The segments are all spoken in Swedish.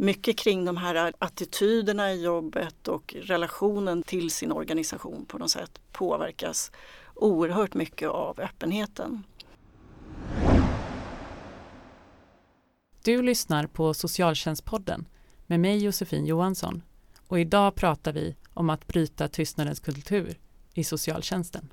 mycket kring de här attityderna i jobbet och relationen till sin organisation på något sätt påverkas oerhört mycket av öppenheten. Du lyssnar på Socialtjänstpodden med mig Josefin Johansson och idag pratar vi om att bryta tystnadens kultur i socialtjänsten.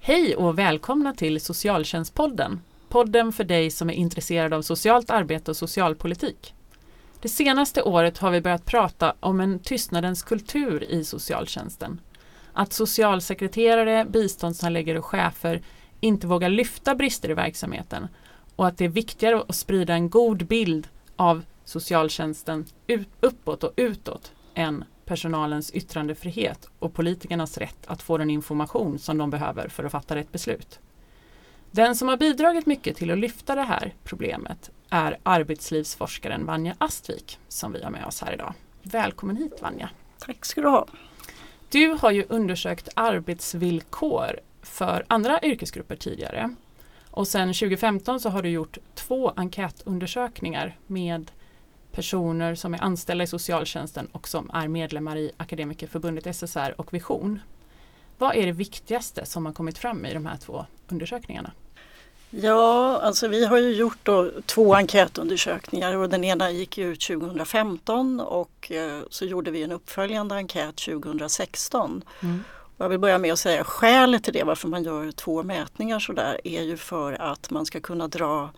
Hej och välkomna till Socialtjänstpodden. Podden för dig som är intresserad av socialt arbete och socialpolitik. Det senaste året har vi börjat prata om en tystnadens kultur i socialtjänsten. Att socialsekreterare, biståndshandläggare och chefer inte vågar lyfta brister i verksamheten och att det är viktigare att sprida en god bild av socialtjänsten uppåt och utåt än personalens yttrandefrihet och politikernas rätt att få den information som de behöver för att fatta rätt beslut. Den som har bidragit mycket till att lyfta det här problemet är arbetslivsforskaren Vanja Astvik som vi har med oss här idag. Välkommen hit Vanja! Tack ska du ha! Du har ju undersökt arbetsvillkor för andra yrkesgrupper tidigare och sedan 2015 så har du gjort två enkätundersökningar med personer som är anställda i socialtjänsten och som är medlemmar i Akademikerförbundet SSR och Vision. Vad är det viktigaste som har kommit fram i de här två undersökningarna? Ja, alltså vi har ju gjort två enkätundersökningar och den ena gick ut 2015 och eh, så gjorde vi en uppföljande enkät 2016. Mm. Jag vill börja med att säga skälet till det varför man gör två mätningar sådär är ju för att man ska kunna dra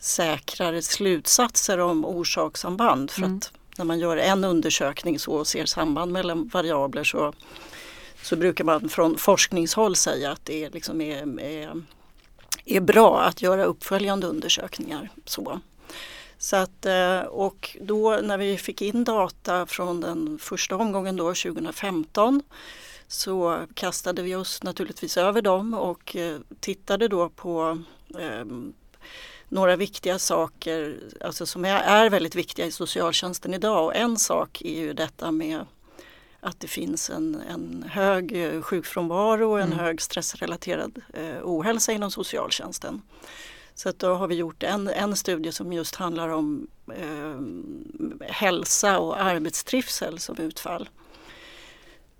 säkrare slutsatser om orsakssamband. För mm. att när man gör en undersökning så och ser samband mellan variabler så, så brukar man från forskningshåll säga att det liksom är, är, är bra att göra uppföljande undersökningar. Så. Så att, eh, och då när vi fick in data från den första omgången då 2015 så kastade vi oss naturligtvis över dem och eh, tittade då på eh, några viktiga saker alltså som är, väldigt viktiga i socialtjänsten idag. Och en sak är ju detta med att det finns en, en hög sjukfrånvaro och en mm. hög stressrelaterad eh, ohälsa inom socialtjänsten. Så att då har vi gjort en, en studie som just handlar om eh, hälsa och arbetstrivsel som utfall.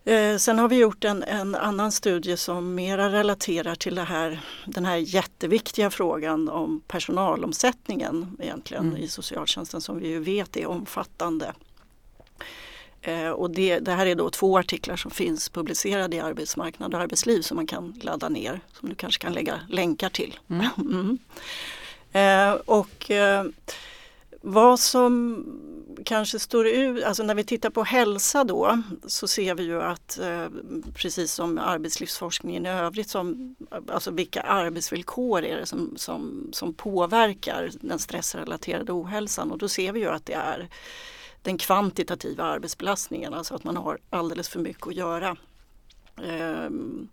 Eh, sen har vi gjort en, en, annan studie som mera relaterar till här, den här jätteviktiga frågan om personalomsättningen egentligen mm. i socialtjänsten som vi ju vet är omfattande. Eh, och det, det, här är då två artiklar som finns publicerade i Arbetsmarknad och arbetsliv som man kan ladda ner, som du kanske kan lägga länkar till. Mm. mm. Eh, och vad som kanske står ut, alltså när vi tittar på hälsa då så ser vi ju att eh, precis som arbetslivsforskningen i övrigt, som, alltså vilka arbetsvillkor är det som, som, som påverkar den stressrelaterade ohälsan och då ser vi ju att det är den kvantitativa arbetsbelastningen, alltså att man har alldeles för mycket att göra. Ehm,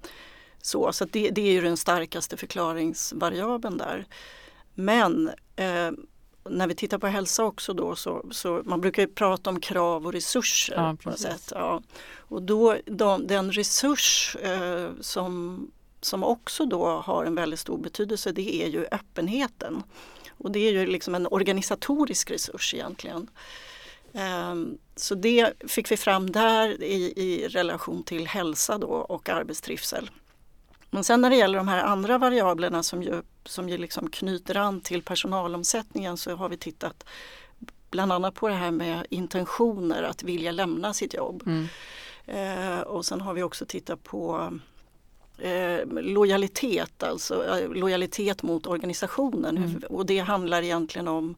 så så det, det är ju den starkaste förklaringsvariabeln där. Men eh, när vi tittar på hälsa också då så, så man brukar ju prata om krav och resurser. Ja, på något sätt. Ja. Och då de, den resurs eh, som, som också då har en väldigt stor betydelse det är ju öppenheten. Och det är ju liksom en organisatorisk resurs egentligen. Um, så det fick vi fram där i, i relation till hälsa då och arbetstrivsel. Men sen när det gäller de här andra variablerna som ju, som ju liksom knyter an till personalomsättningen så har vi tittat bland annat på det här med intentioner att vilja lämna sitt jobb. Mm. Eh, och sen har vi också tittat på eh, lojalitet, alltså eh, lojalitet mot organisationen. Mm. Och det handlar egentligen om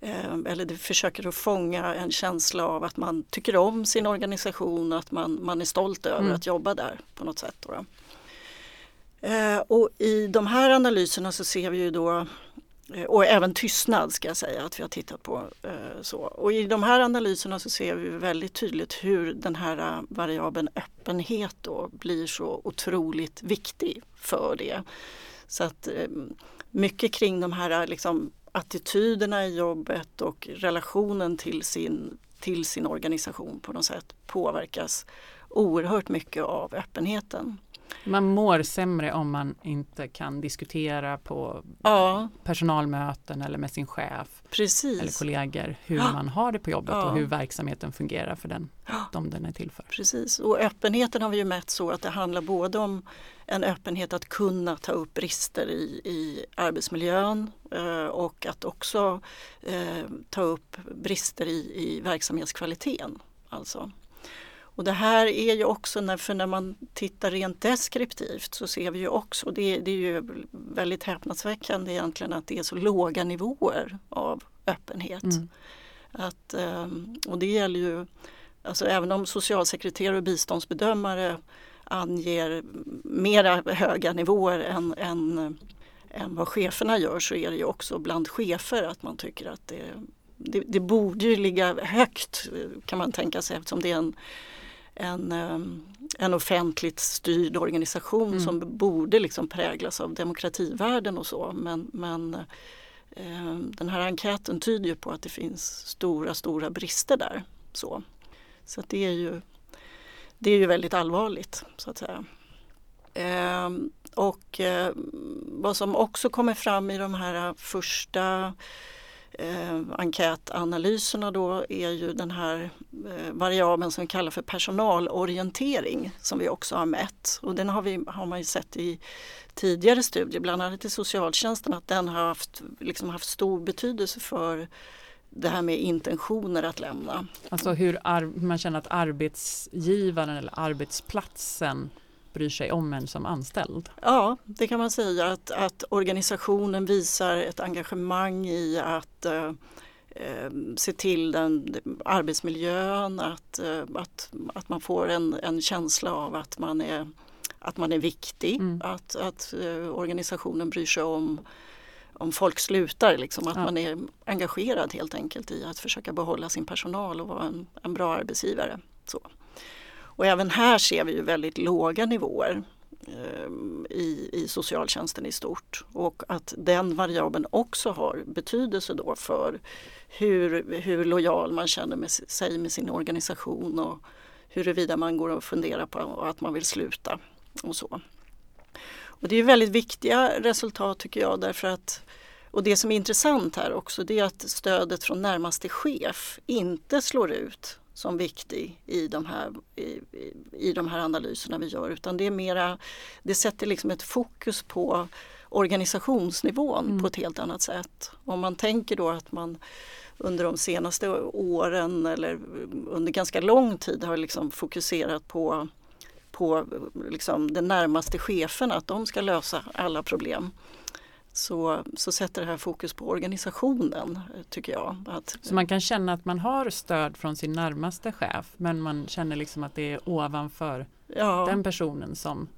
eh, eller det försöker att fånga en känsla av att man tycker om sin organisation och att man, man är stolt över mm. att jobba där på något sätt. Då. Eh, och i de här analyserna så ser vi ju då eh, och även tystnad ska jag säga att vi har tittat på. Eh, så. Och i de här analyserna så ser vi väldigt tydligt hur den här variabeln öppenhet då blir så otroligt viktig för det. Så att mycket kring de här liksom, attityderna i jobbet och relationen till sin, till sin organisation på något sätt påverkas oerhört mycket av öppenheten. Man mår sämre om man inte kan diskutera på ja. personalmöten eller med sin chef Precis. eller kollegor hur ja. man har det på jobbet ja. och hur verksamheten fungerar för den, de den är till för. Precis, och öppenheten har vi ju mätt så att det handlar både om en öppenhet att kunna ta upp brister i, i arbetsmiljön eh, och att också eh, ta upp brister i, i verksamhetskvaliteten. Alltså. Och det här är ju också, när, för när man tittar rent deskriptivt så ser vi ju också, det, det är ju väldigt häpnadsväckande egentligen att det är så låga nivåer av öppenhet. Mm. Att, ehm, och det gäller ju, alltså även om socialsekreterare och biståndsbedömare anger mera höga nivåer än, än, än vad cheferna gör så är det ju också bland chefer att man tycker att det, det, det borde ju ligga högt kan man tänka sig eftersom det är en en, ehm, en offentligt styrd organisation mm. som borde liksom präglas av demokrativärden och så. Men, men eh, den här enkäten tyder ju på att det finns stora, stora brister där. Så, så det, är ju, det är ju väldigt allvarligt så att säga. Eh, och eh, vad som också kommer fram i de här första eh, enkätanalyserna då är ju den här eh, variabeln som vi kallar för personalorientering som vi också har mätt. Och den har, vi, har man ju sett i tidigare studier, bland annat i socialtjänsten, att den har haft, liksom haft stor betydelse för det här med intentioner att lämna. Alltså hur man känner att arbetsgivaren eller arbetsplatsen bryr sig om en som anställd? Ja, det kan man säga att, att organisationen visar ett engagemang i att eh, eh se till den, arbetsmiljön, att, eh, att, att man får en, en känsla av att man är, att man är viktig, mm. att, att eh, organisationen bryr sig om om folk slutar, liksom, att ja. man är engagerad helt enkelt i att försöka behålla sin personal och vara en, en bra arbetsgivare. Så. Och även här ser vi ju väldigt låga nivåer eh, i, i socialtjänsten i stort och att den variabeln också har betydelse då för hur, hur lojal man känner med sig med sin organisation och huruvida man går och funderar på att man vill sluta och så. Och det är väldigt viktiga resultat tycker jag därför att och det som är intressant här också det är att stödet från närmaste chef inte slår ut som viktig i de här, i, i de här analyserna vi gör utan det är mera, det sätter liksom ett fokus på organisationsnivån mm. på ett helt annat sätt. Om man tänker då att man under de senaste åren eller under ganska lång tid har liksom fokuserat på, på liksom den närmaste chefen, att de ska lösa alla problem så, så sätter det här fokus på organisationen tycker jag. Att, så man kan känna att man har stöd från sin närmaste chef men man känner liksom att det är ovanför ja. den personen som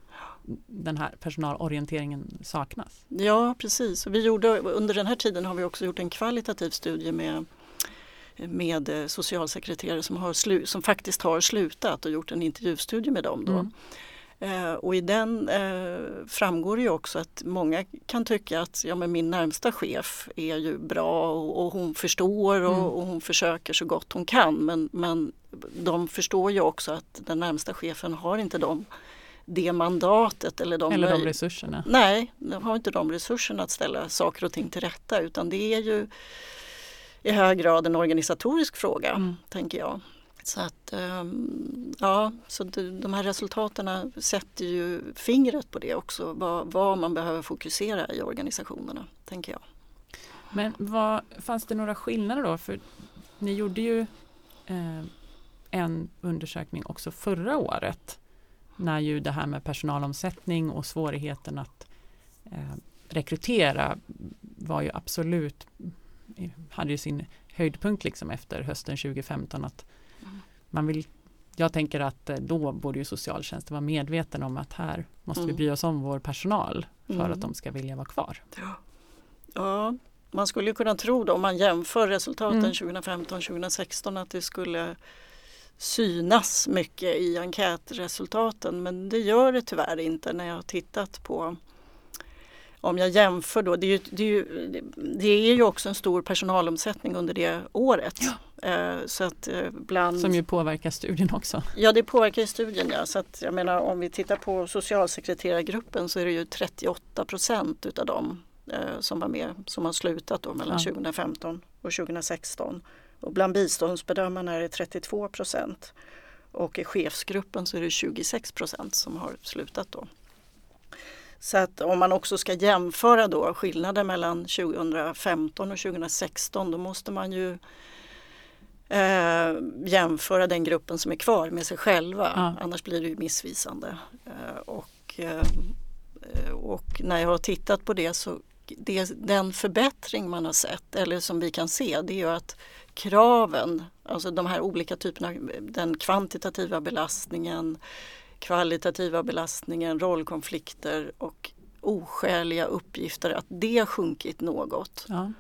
den här personalorienteringen saknas? Ja precis. Vi gjorde, under den här tiden har vi också gjort en kvalitativ studie med med socialsekreterare som, har slu, som faktiskt har slutat och gjort en intervjustudie med dem. Då. Mm. Eh, och i den eh, framgår ju också att många kan tycka att ja, men min närmsta chef är ju bra och, och hon förstår och, mm. och, hon försöker så gott hon kan men, men de förstår ju också att den närmsta chefen har inte de, det mandatet eller de, eller de resurserna. Nej, de har inte de resurserna att ställa saker och ting till rätta utan det är ju i hög grad en organisatorisk fråga, mm. tänker jag. Så att ehm, ja, så de här resultaten sätter ju fingret på det också, vad, vad, man behöver fokusera i organisationerna, tänker jag. Men vad, fanns det några skillnader då? För ni gjorde ju eh, en undersökning också förra året när ju det här med personalomsättning och svårigheten att eh, rekrytera var ju absolut hade ju sin höjdpunkt liksom efter hösten 2015 att man vill, jag tänker att eh, då borde ju socialtjänsten vara medveten om att här måste mm. vi bry oss om vår personal för mm. att de ska vilja vara kvar. Ja, man skulle kunna tro då om man jämför resultaten Mm. 2015-2016 att det skulle synas mycket i enkätresultaten men det gör det tyvärr inte när jag har tittat på om jag jämför då, det är ju, det är ju, det är ju också en stor personalomsättning under det året. Eh, Så att eh, bland, Som ju påverkar studien också. Ja det påverkar studien ja. Så att jag menar om vi tittar på socialsekreterargruppen så är det ju 38 procent utav dem eh, som var med som har slutat då mellan Ja. 2015 och 2016. Och bland biståndsbedömarna är det 32 procent. Och i chefsgruppen så är det 26 procent som har slutat då. Så att om man också ska jämföra då skillnaden mellan 2015 och 2016 då måste man ju eh, jämföra den gruppen som är kvar med sig själva. Ja. Annars blir det ju missvisande. Eh, och, eh, och när jag har tittat på det så det, den förbättring man har sett eller som vi kan se det är ju att kraven, alltså de här olika typerna, den kvantitativa belastningen, kvalitativa belastningen, rollkonflikter och oskäliga uppgifter, att det har sjunkit något. Ja.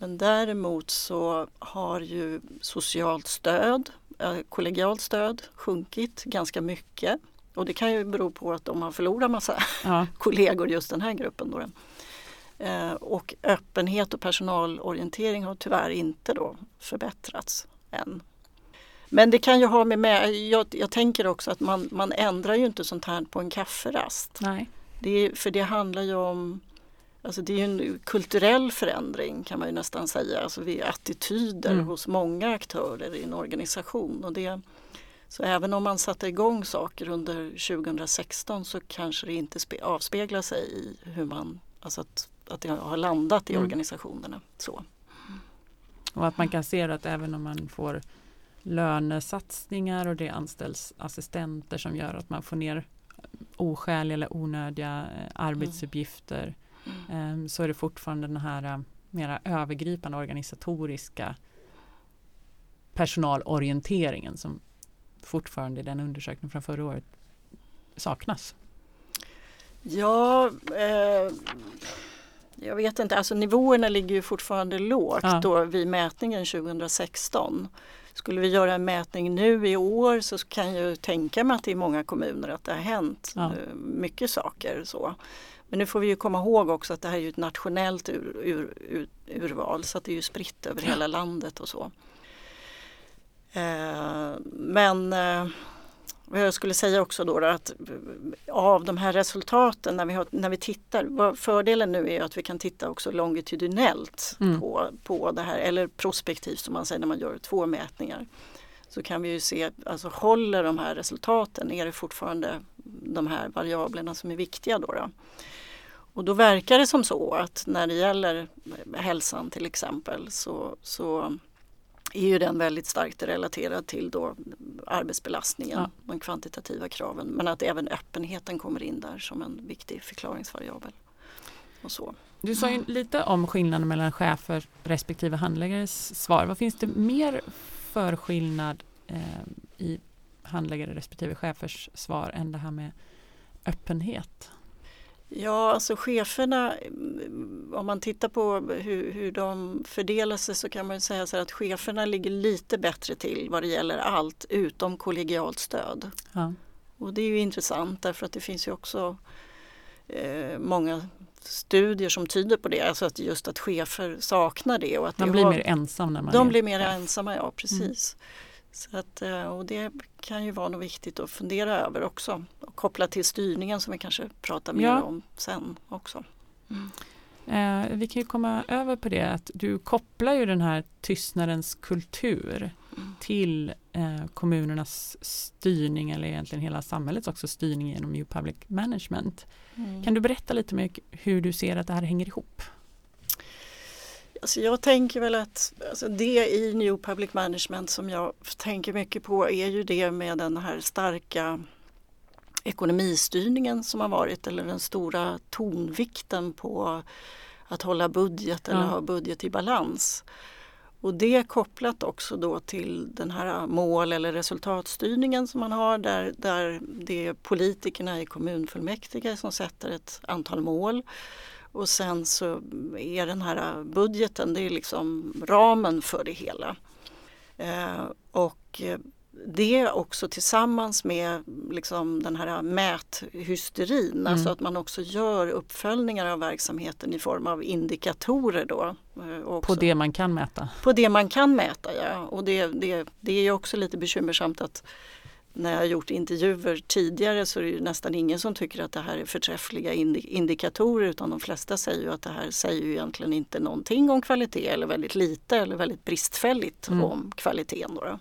Men däremot så har ju socialt stöd, eh, kollegialt stöd sjunkit ganska mycket. Och det kan ju bero på att de har förlorat massa Ja. kollegor just den här gruppen. Då. Eh, Och öppenhet och personalorientering har tyvärr inte då förbättrats än. Men det kan ju ha med, med jag, jag tänker också att man, man ändrar ju inte sånt här på en kafferast. Nej. Det för det handlar ju om Alltså det är ju en kulturell förändring kan man ju nästan säga. Alltså vi attityder Mm. hos många aktörer i en organisation. Och det, så även om man satte igång saker under 2016 så kanske det inte spe, avspeglar sig i hur man, alltså att, att det har landat i Mm. organisationerna. Så. Och att man kan se att även om man får lönesatsningar och det anställs assistenter som gör att man får ner oskäliga eller onödiga eh, arbetsuppgifter eh, så är det fortfarande den här eh, mera övergripande organisatoriska personalorienteringen som fortfarande i den undersökningen från förra året saknas. Ja, eh, jag vet inte, alltså nivåerna ligger ju fortfarande lågt Ja. då vid mätningen 2016. Skulle vi göra en mätning nu i år så kan jag ju tänka mig att det är många kommuner att det har hänt Ja. eh, mycket saker. Så. Men nu får vi ju komma ihåg också att det här är ju ett nationellt ur, ur, ur, urval så att det är ju spritt över hela landet och så. Eh, men eh, vad jag skulle säga också då, då att av de här resultaten när vi, har, när vi tittar, fördelen nu är att vi kan titta också longitudinellt Mm. på, på det här eller prospektivt som man säger när man gör två mätningar. Så kan vi ju se, alltså håller de här resultaten, är det fortfarande de här variablerna som är viktiga då? då? Och då verkar det som så att när det gäller hälsan till exempel så, så är ju den väldigt starkt relaterad till då arbetsbelastningen, Ja. de kvantitativa kraven. Men att även öppenheten kommer in där som en viktig förklaringsvariabel. Och så. Du sa ju lite om skillnaden mellan chefer respektive handläggares svar. Vad finns det mer för skillnad eh, i handläggare respektive chefers svar än det här med öppenhet? Ja, alltså cheferna, mm, om man tittar på hur, hur de fördelar sig så kan man säga så här att cheferna ligger lite bättre till vad det gäller allt utom kollegialt stöd. Ja. Och det är ju intressant därför att det finns ju också eh, många studier som tyder på det, alltså att just att chefer saknar det. Och att det blir har, mer ensam när man de är blir mer chef. ensamma, ja precis. Så att, eh, och det kan ju vara något viktigt att fundera över också. Och kopplat till styrningen som vi kanske pratar mer Ja. om sen också. Eh, vi kan ju komma över på det att du kopplar ju den här tystnadens kultur Mm. Till eh, kommunernas styrning eller egentligen hela samhällets också styrning genom New Public Management. Mm. Kan du berätta lite mer hur du ser att det här hänger ihop? Alltså jag tänker väl att alltså det i New Public Management som jag tänker mycket på är ju det med den här starka ekonomistyrningen som har varit eller den stora tonvikten på att hålla budget eller Ja. ha budget i balans. Och det kopplat också då till den här mål eller resultatstyrningen som man har där, där det är politikerna i kommunfullmäktige som sätter ett antal mål Och sen så är den här budgeten, det är liksom ramen för det hela. Eh, och eh, det också tillsammans med liksom den här mäthysterin, mm. alltså att man också gör uppföljningar av verksamheten i form av indikatorer då. Eh, på det man kan mäta? På det man kan mäta ja. Och det, det, det är också lite bekymmersamt att när jag har gjort intervjuer tidigare så är det nästan ingen som tycker att det här är förträffliga indikatorer utan de flesta säger ju att det här säger ju egentligen inte någonting om kvalitet eller väldigt lite eller väldigt bristfälligt mm. om kvaliteten. Då, då.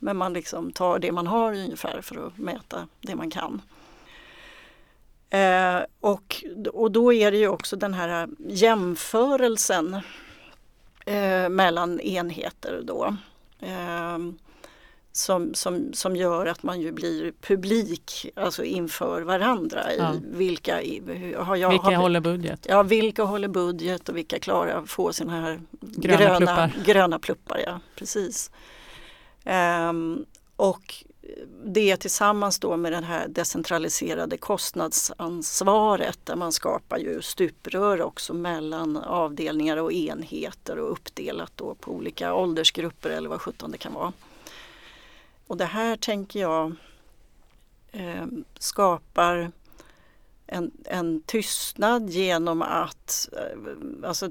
Men man liksom tar det man har ungefär för att mäta det man kan. Eh, och, och då är det ju också den här jämförelsen eh, mellan enheter då. Eh, som, som, som gör att man ju blir publik alltså inför varandra. Ja. I vilka, har jag, vilka har, håller budget? Ja, vilka håller budget och vilka klarar att få sina här gröna, gröna pluppar. Gröna pluppar ja, precis. Um, och det tillsammans då med det här decentraliserade kostnadsansvaret där man skapar ju stuprör också mellan avdelningar och enheter och uppdelat då på olika åldersgrupper eller vad sjutton det kan vara. Och det här tänker jag eh, skapar en, en tystnad genom att eh, alltså,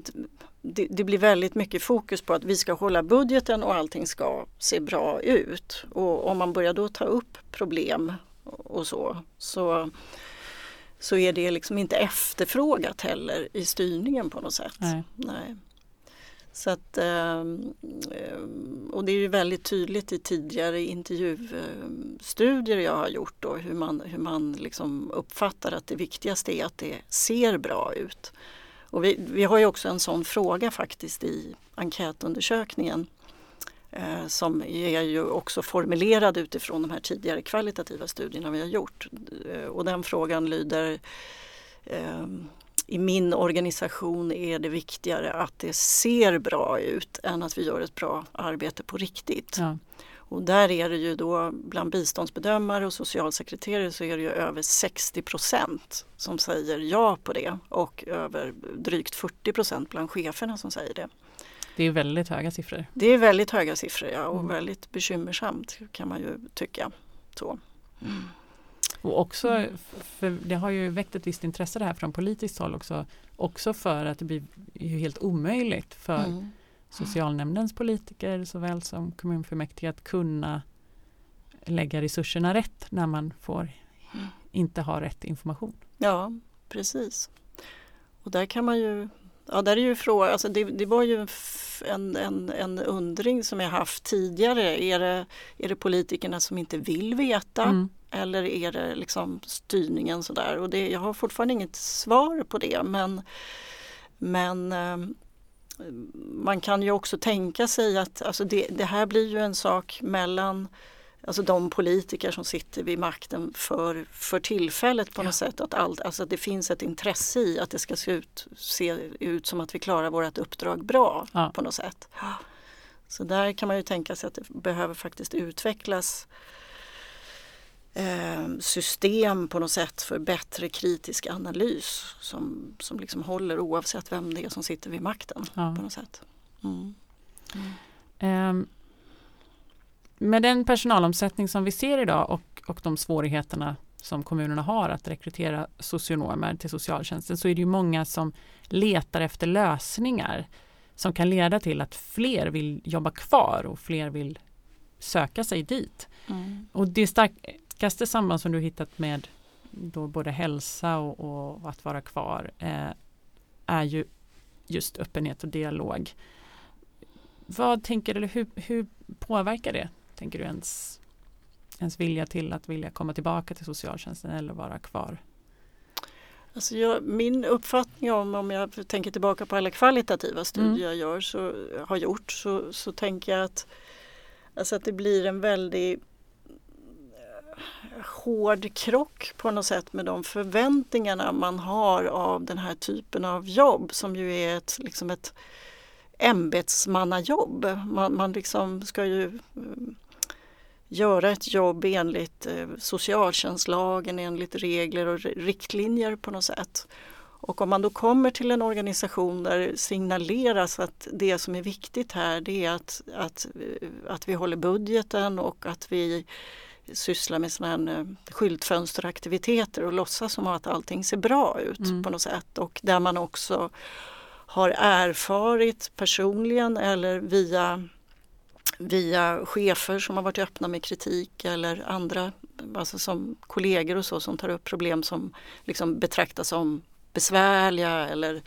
det, det, blir väldigt mycket fokus på att vi ska hålla budgeten och allting ska se bra ut. Och om man börjar då ta upp problem och så, så, så är det liksom inte efterfrågat heller i styrningen på något sätt. Nej. Nej. Så att, ehm, ehm, och det är ju väldigt tydligt i tidigare intervjustudier jag har gjort då, hur man, hur man liksom uppfattar att det viktigaste är att det ser bra ut. Och vi, vi har ju också en sån fråga faktiskt i enkätundersökningen eh, som är ju också formulerad utifrån de här tidigare kvalitativa studierna vi har gjort. Eh, och den frågan lyder eh, i min organisation är det viktigare att det ser bra ut än att vi gör ett bra arbete på riktigt. Ja. Och där är det ju då bland biståndsbedömare och socialsekreterare så är det ju över 60 procent som säger ja på det och över drygt 40 procent bland cheferna som säger det. Det är väldigt höga siffror. Det är väldigt höga siffror ja, och mm. väldigt bekymmersamt kan man ju tycka. Så. Mm. Och också, för det har ju väckt ett visst intresse det här från politiskt håll också, också för att det blir ju helt omöjligt för mm socialnämndens politiker såväl som kommunfullmäktige att kunna lägga resurserna rätt när man får inte ha rätt information. Ja, precis. Och där kan man ju Ja, där är ju fråga, alltså det, det, var ju en, en, en undring som jag haft tidigare. Är det, är det politikerna som inte vill veta mm. eller är det liksom styrningen sådär? Och det, jag har fortfarande inget svar på det men, men ehm, man kan ju också tänka sig att alltså det, det, här blir ju en sak mellan alltså de politiker som sitter vid makten för, för tillfället på ja. något sätt. Att, allt, alltså att det finns ett intresse i att det ska se ut, se ut som att vi klarar vårt uppdrag bra ja. på något sätt. Så där kan man ju tänka sig att det behöver faktiskt utvecklas eh, system på något sätt för bättre kritisk analys som, som liksom håller oavsett vem det är som sitter vid makten. Ja. på något sätt. Mm. Mm. Um, med den personalomsättning som vi ser idag och, och de svårigheterna som kommunerna har att rekrytera socionomer till socialtjänsten så är det ju många som letar efter lösningar som kan leda till att fler vill jobba kvar och fler vill söka sig dit. Mm. Och det stark, starkaste samband som du hittat med då både hälsa och, och att vara kvar eh, är ju just öppenhet och dialog. Vad tänker du, hur, hur påverkar det, tänker du, ens, ens vilja till att vilja komma tillbaka till socialtjänsten eller vara kvar? Alltså jag, min uppfattning om, om jag tänker tillbaka på alla kvalitativa studier mm. jag gör, så, har gjort så, så tänker jag att, alltså att det blir en väldig hård krock på något sätt med de förväntningarna man har av den här typen av jobb som ju är ett, liksom ett ämbetsmannajobb. Man, man liksom ska ju mm, göra ett jobb enligt eh, socialtjänstlagen, enligt regler och riktlinjer på något sätt. Och om man då kommer till en organisation där det signaleras att det som är viktigt här det är att, att, att vi håller budgeten och att vi sysslar med sådana här eh, skyltfönsteraktiviteter och låtsas som att allting ser bra ut mm. på något sätt och där man också har erfarit personligen eller via, via chefer som har varit öppna med kritik eller andra alltså som kollegor och så som tar upp problem som liksom betraktas som besvärliga eller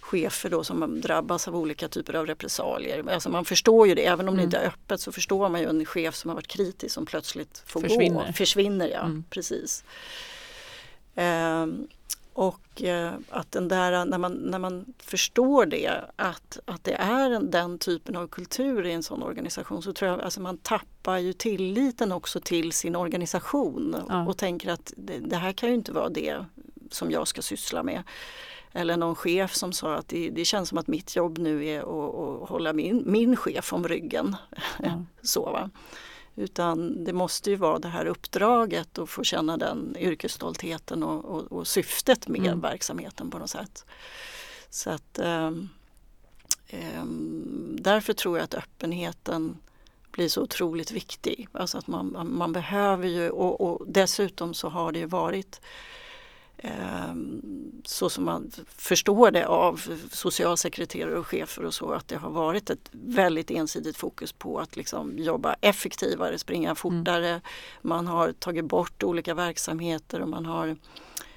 chefer då som drabbas av olika typer av repressalier. Alltså man förstår ju det, även om mm. det inte är öppet så förstår man ju en chef som har varit kritisk som plötsligt får försvinner. gå. Försvinner. Ja, mm. precis. Um, och eh, att den där, när man, när man förstår det, att, att det är en, den typen av kultur i en sån organisation så tror jag alltså man tappar ju tilliten också till sin organisation ja. och tänker att det, det, här kan ju inte vara det som jag ska syssla med. Eller någon chef som sa att det, det känns som att mitt jobb nu är att, att hålla min, min chef om ryggen. Ja. så, va? Utan det måste ju vara det här uppdraget och få känna den yrkesstoltheten och, och, och syftet med mm. verksamheten på något sätt. Så att um, um, Därför tror jag att öppenheten blir så otroligt viktig. Alltså att man, man behöver ju och, och dessutom så har det ju varit så som man förstår det av socialsekreterare och chefer och så att det har varit ett väldigt ensidigt fokus på att liksom jobba effektivare, springa mm. fortare. Mm. Man har tagit bort olika verksamheter och man har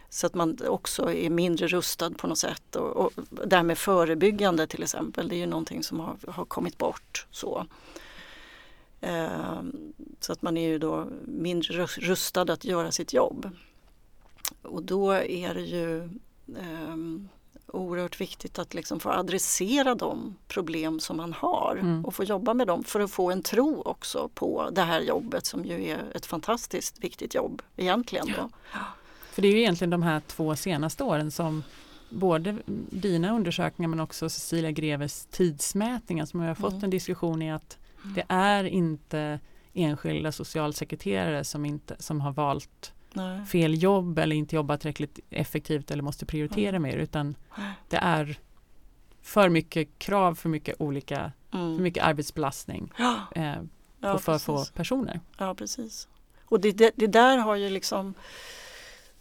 så att man också är mindre rustad på något sätt och, och därmed förebyggande till exempel. Det är ju någonting som har, har kommit bort. så. Ehm, så att man är ju då mindre rustad att göra sitt jobb. Och då är det ju um, oerhört viktigt att liksom få adressera de problem som man har mm. och få jobba med dem för att få en tro också på det här jobbet som ju är ett fantastiskt viktigt jobb egentligen. Då. Ja. För det är ju egentligen de här två senaste åren som både dina undersökningar men också Cecilia Greves tidsmätningar som har fått mm. en diskussion i att mm. det är inte enskilda socialsekreterare som, inte, som har valt Nej. fel jobb eller inte jobbar tillräckligt effektivt eller måste prioritera mm. mer utan det är för mycket krav, för mycket olika, mm. för mycket arbetsbelastning ja. eh, på ja, för få personer. Ja precis. Och det, det, det där har ju liksom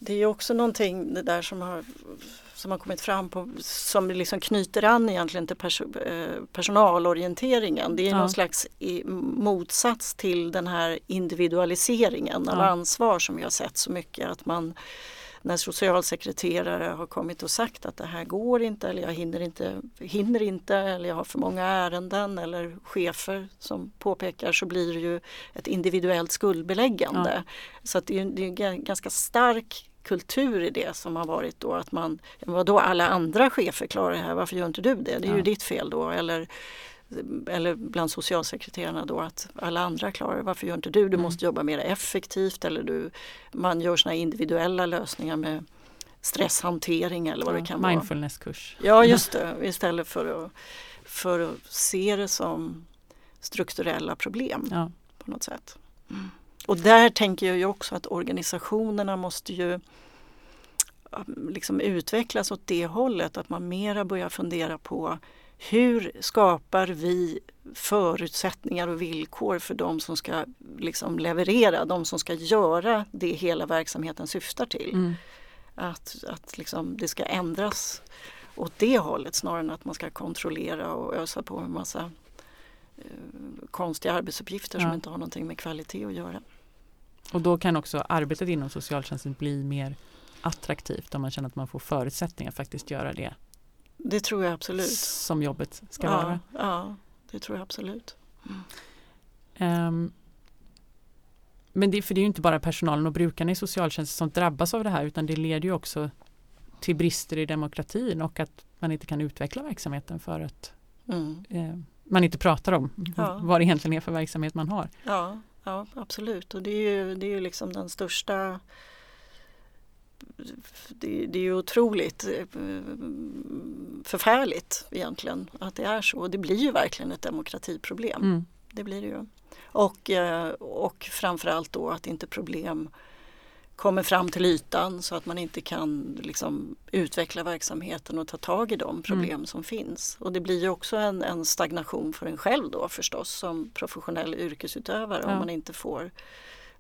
det är också någonting det där som har, som har kommit fram på, som liksom knyter an egentligen till pers eh, personalorienteringen. Det är ja. någon slags motsats till den här individualiseringen ja. av ansvar som jag sett så mycket. Att man när socialsekreterare har kommit och sagt att det här går inte eller jag hinner inte, hinner inte eller jag har för många ärenden eller chefer som påpekar så blir det ju ett individuellt skuldbeläggande. Ja. Så att det är, det är en ganska stark kultur i det som har varit då att man, vadå alla andra chefer klarar det här, varför gör inte du det? Det är ja. ju ditt fel då. Eller, eller bland socialsekreterarna då att alla andra klarar det, varför gör inte du? Du mm. måste jobba mer effektivt eller du, man gör såna individuella lösningar med stresshantering eller vad ja, det kan vara. Mindfulnesskurs. Ja just det, istället för att, för att se det som strukturella problem ja. på något sätt. Mm. Och där tänker jag ju också att organisationerna måste ju liksom utvecklas åt det hållet att man mera börjar fundera på hur skapar vi förutsättningar och villkor för de som ska liksom leverera, de som ska göra det hela verksamheten syftar till. Mm. Att, att liksom det ska ändras åt det hållet snarare än att man ska kontrollera och ösa på en massa eh, konstiga arbetsuppgifter ja. som inte har någonting med kvalitet att göra. Och då kan också arbetet inom socialtjänsten bli mer attraktivt om man känner att man får förutsättningar att faktiskt göra det. Det tror jag absolut. Som jobbet ska ja, vara. Ja, det tror jag absolut. Mm. Um, men det, för det är ju inte bara personalen och brukarna i socialtjänsten som drabbas av det här utan det leder ju också till brister i demokratin och att man inte kan utveckla verksamheten för att mm. eh, man inte pratar om ja. vad det egentligen är för verksamhet man har. Ja ja absolut. Och det är ju, det är ju liksom den största det, det, är ju otroligt eh, förfärligt egentligen att det är så. Det blir ju verkligen ett demokratiproblem. Mm. Det blir det ju. Och, eh, och framförallt då att inte problem kommer fram till ytan så att man inte kan liksom, utveckla verksamheten och ta tag i de problem Mm. som finns. Och det blir ju också en, en stagnation för en själv då förstås som professionell yrkesutövare Ja. om man inte får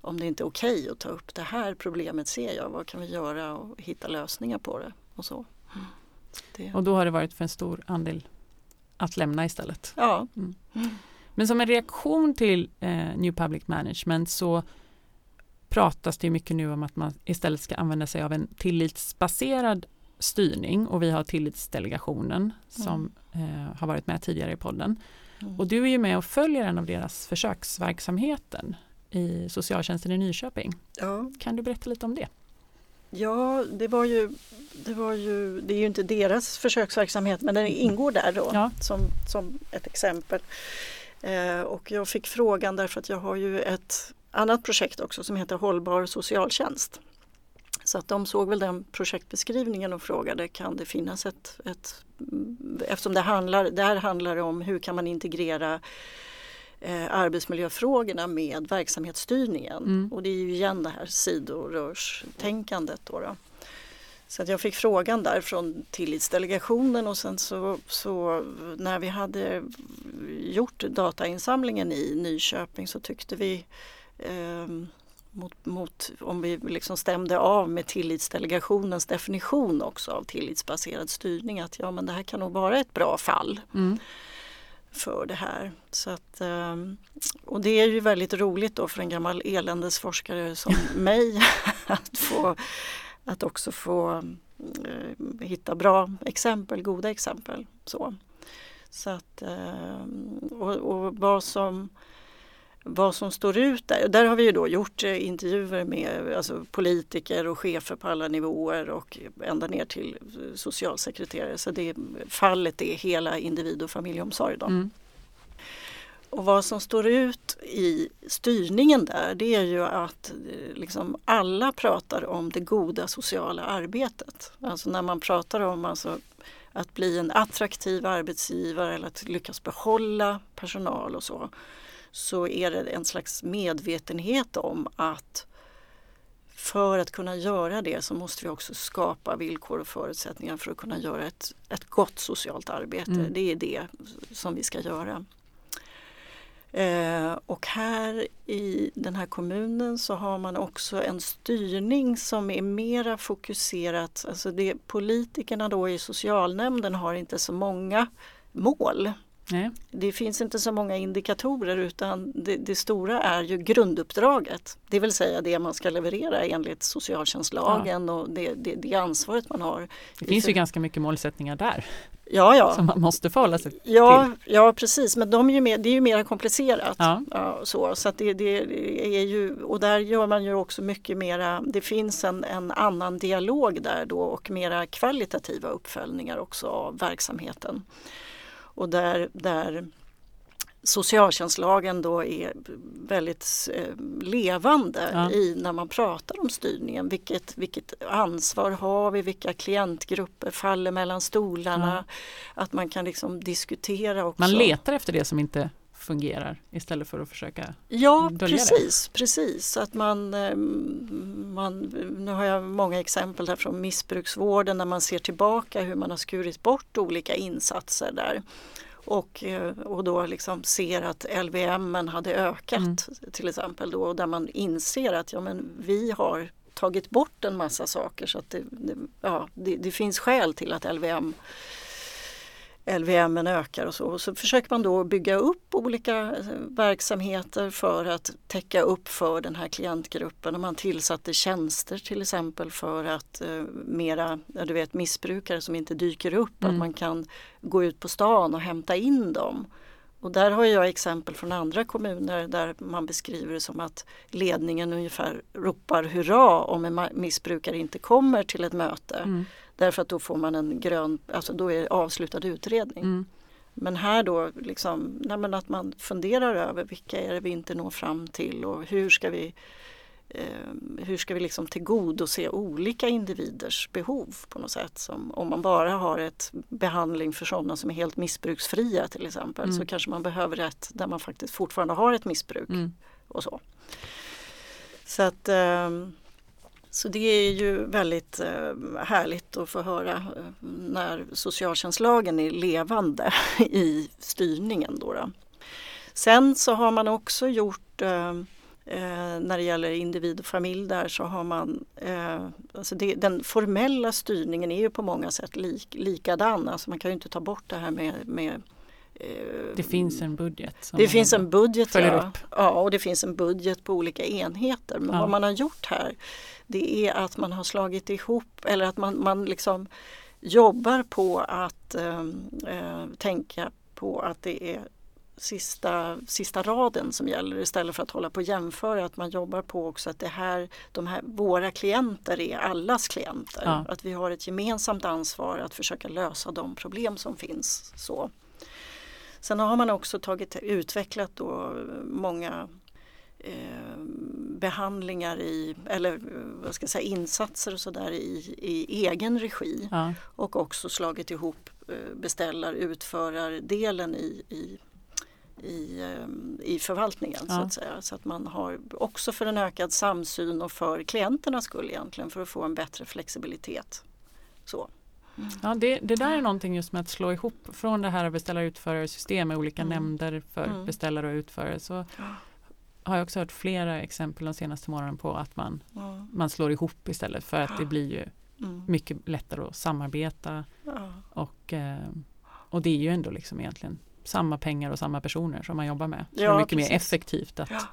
om det inte är okej att ta upp det här problemet ser jag, vad kan vi göra och hitta lösningar på det och så. Det, Och då har det varit för en stor andel att lämna istället. ja, Men som en reaktion till eh, New Public Management så pratas det mycket nu om att man istället ska använda sig av en tillitsbaserad styrning och vi har tillitsdelegationen som eh, har varit med tidigare i podden. Mm. Och du är ju med och följer en av deras försöksverksamheten i socialtjänsten i Nyköping. ja. Kan du berätta lite om det? Ja, det var ju, det var ju, det är ju inte deras försöksverksamhet men den ingår där då Ja. som, som ett exempel. Eh, och jag fick frågan därför att jag har ju ett annat projekt också som heter Hållbar socialtjänst. Så att de såg väl den projektbeskrivningen och frågade kan det finnas ett, ett eftersom det handlar, där handlar det om hur kan man integrera eh, arbetsmiljöfrågorna med verksamhetsstyrningen. Mm. Och det är ju igen det här sidorörstänkandet. Då då. Så att jag fick frågan där från tillitsdelegationen och sen så, så när vi hade gjort datainsamlingen i Nyköping så tyckte vi ehm, mot, mot, om vi liksom stämde av med tillitsdelegationens definition också av tillitsbaserad styrning att ja men det här kan nog vara ett bra fall Mm. för det här. Så att, ehm, och det är ju väldigt roligt då för en gammal eländesforskare som mig att, få, att också få eh, hitta bra exempel, goda exempel. Så, så att, ehm, och, och vad som vad som står ut där. Där har vi ju då gjort eh, intervjuer med alltså, politiker och chefer på alla nivåer och ända ner till eh, socialsekreterare. Så det, fallet är hela individ och familjeomsorg. Då. Mm. Och vad som står ut i styrningen där det är ju att eh, liksom alla pratar om det goda sociala arbetet. Alltså när man pratar om alltså att bli en attraktiv arbetsgivare eller att lyckas behålla personal och så. Så är det en slags medvetenhet om att för att kunna göra det så måste vi också skapa villkor och förutsättningar för att kunna göra ett, ett gott socialt arbete. Mm. Det är det som vi ska göra. Eh, och här i den här kommunen så har man också en styrning som är mera fokuserat, alltså det, politikerna då i socialnämnden har inte så många mål. Nej. Det finns inte så många indikatorer utan det, det stora är ju grunduppdraget. Det vill säga det man ska leverera enligt socialtjänstlagen och det, det, det ansvaret man har. Det finns ju ganska mycket målsättningar där Ja, ja. som man måste förhålla sig till. Ja, ja precis, men de är ju mer, det är ju mer komplicerat. Ja. så så att det, det är ju, och där gör man ju också mycket mera, det finns en, en annan dialog där då och mera kvalitativa uppföljningar också av verksamheten. Och där, där socialtjänstlagen då är väldigt eh, levande Ja. i när man pratar om styrningen. Vilket, vilket ansvar har vi? Vilka klientgrupper faller mellan stolarna? Att man kan liksom diskutera också. Man letar efter det som inte fungerar istället för att försöka Ja, dölja det. precis, precis. Så Att man, eh, man, nu har jag många exempel där från missbruksvården när man ser tillbaka hur man har skurit bort olika insatser där. Och, eh, och då liksom ser att LVM hade ökat Mm. till exempel då och där man inser att ja, men vi har tagit bort en massa saker så att det, det, ja, det, det finns skäl till att LVM LVM ökar och så. Och så försöker man då bygga upp olika eh, verksamheter för att täcka upp för den här klientgruppen. Och man tillsatte tjänster till exempel för att eh, mera, du vet missbrukare som inte dyker upp, Mm. att man kan gå ut på stan och hämta in dem. Och där har jag exempel från andra kommuner där man beskriver det som att ledningen ungefär ropar hurra om en missbrukare inte kommer till ett möte. Mm. Därför att då får man en grön, alltså då är det avslutad utredning. Mm. Men här då liksom, nej att man funderar över vilka är det vi inte når fram till och hur ska vi eh, hur ska vi liksom tillgodose olika individers behov på något sätt. Som om man bara har ett behandling för sådana som är helt missbruksfria till exempel Mm. så kanske man behöver ett där man faktiskt fortfarande har ett missbruk Mm. och så. Så att ehm, så det är ju väldigt eh, härligt att få höra eh, när socialtjänstlagen är levande i styrningen. Då, då. Sen så har man också gjort eh, när det gäller individ och familj där så har man alltså det, den formella styrningen är ju på många sätt lik, likadan. Alltså man kan ju inte ta bort det här med, med det finns en budget. Det finns en budget ja. Upp. ja, och det finns en budget på olika enheter. Men ja. vad man har gjort här det är att man har slagit ihop eller att man, man liksom jobbar på att äh, tänka på att det är sista, sista raden som gäller istället för att hålla på och jämföra. Att man jobbar på också att det här, de här, våra klienter är allas klienter. Ja. Att vi har ett gemensamt ansvar att försöka lösa de problem som finns. Så. Sen har man också tagit, utvecklat då många eh, behandlingar i, eller vad ska jag säga, insatser och sådär i, i egen regi. Ja. Och också slagit ihop eh, beställar utförardelen i, i i, ehm, i förvaltningen ja. så att säga. Så att man har också för en ökad samsyn och för klienternas skull egentligen för att få en bättre flexibilitet. Så. Ja, det, det, där är någonting just med att slå ihop från det här beställare utförare system med olika mm. nämnder för mm. beställare och utförare så har jag också hört flera exempel de senaste månaderna på att man, ja. man slår ihop istället för att det blir ju mm. mycket lättare att samarbeta ja. och, eh, och det är ju ändå liksom egentligen samma pengar och samma personer som man jobbar med. Så ja, det är mycket precis. mer effektivt att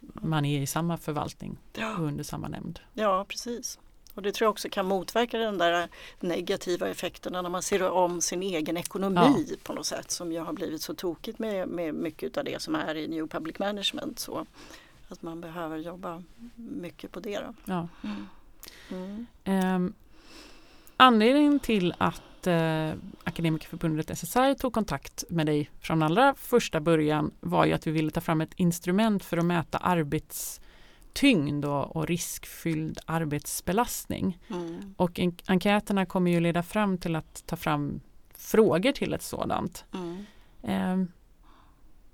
man är i samma förvaltning och under samma nämnd. Ja precis. Och det tror jag också kan motverka den där negativa effekterna när man ser om sin egen ekonomi ja. på något sätt som ju har blivit så tokigt med, med mycket av det som är i New Public Management. Så att man behöver jobba mycket på det. Då. Ja. Mm. Mm. Um, anledningen till att eh, Akademikerförbundet SSR tog kontakt med dig från allra första början var ju att vi ville ta fram ett instrument för att mäta arbetstyngd och, och riskfylld arbetsbelastning. Mm. Och en, enkäterna kommer ju leda fram till att ta fram frågor till ett sådant. Mm. Eh,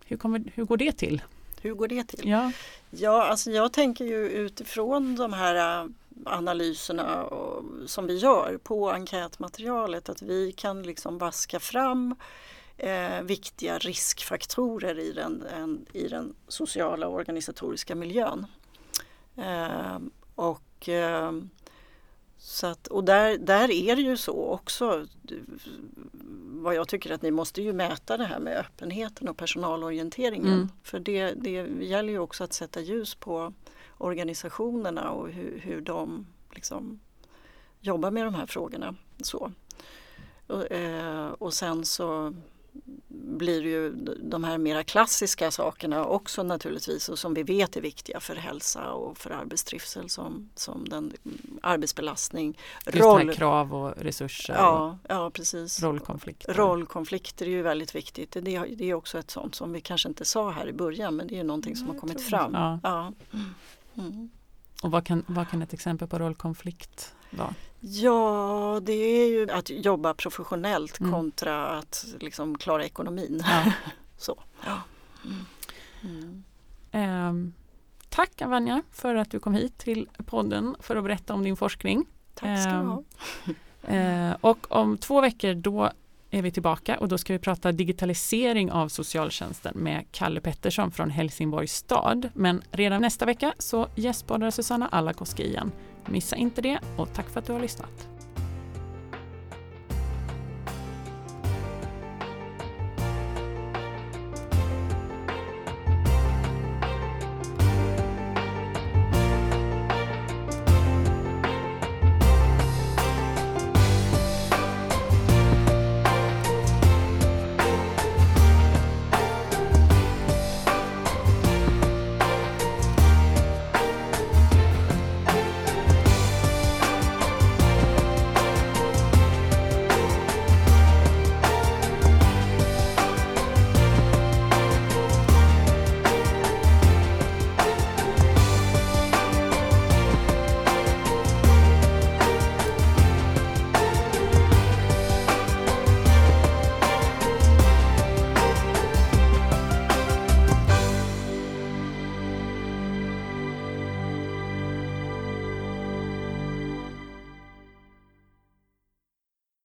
hur, kommer, hur går det till? Hur går det till? Ja, ja alltså jag tänker ju utifrån de här analyserna och, som vi gör på enkätmaterialet att vi kan liksom vaska fram eh, viktiga riskfaktorer i den, en, i den sociala och organisatoriska miljön. Eh, och eh, så att, och där, där är det ju så också vad jag tycker att ni måste ju mäta det här med öppenheten och personalorienteringen. Mm. För det, det gäller ju också att sätta ljus på organisationerna och hur, hur de liksom jobbar med de här frågorna. Så. Och, eh, och sen så blir ju de här mera klassiska sakerna också naturligtvis och som vi vet är viktiga för hälsa och för arbetstrivsel som, som den arbetsbelastning. Just roll, krav och resurser. Ja, ja precis. Rollkonflikter. Rollkonflikter är ju väldigt viktigt. Det, det är också ett sånt som vi kanske inte sa här i början men det är någonting som har kommit fram. Ja. ja. Mm. Och vad kan, vad kan ett exempel på rollkonflikt vara? Ja, det är ju att jobba professionellt mm. kontra att liksom klara ekonomin. Ja. Så. Ja. Mm. Eh, tack Avanja för att du kom hit till podden för att berätta om din forskning. Tack ska du ha. Eh, och om två veckor då är vi tillbaka och då ska vi prata digitalisering av socialtjänsten med Kalle Pettersson från Helsingborgs stad. Men redan nästa vecka så gästpoddar Susanna Alakoski igen. Missa inte det och tack för att du har lyssnat.